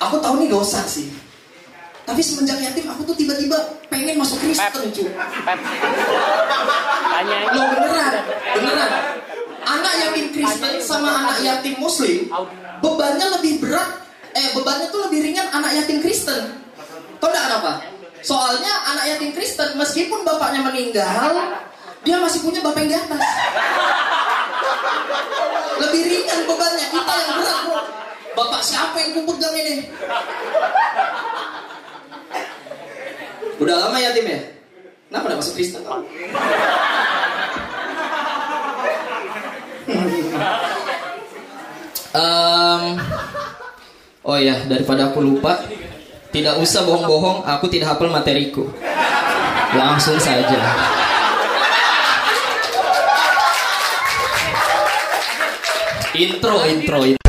aku tahu nih dosa sih. Tapi semenjak yatim aku tuh tiba-tiba pengen masuk Kristen cuy. Tanya Lo beneran, beneran. Anak yatim Kristen sama anak yatim Muslim bebannya lebih berat. Eh bebannya tuh lebih ringan anak yatim Kristen. Tahu nggak kenapa? Soalnya anak yatim Kristen meskipun bapaknya meninggal, dia masih punya bapak yang di atas. Lebih ringan bebannya kita yang berat bro. Bapak siapa yang ku ini? Udah lama yatim ya? Kenapa nggak masuk Kristen? Em, oh ya, daripada aku lupa, tidak usah bohong-bohong, aku tidak hafal materiku. Langsung saja. Intro, intro, intro.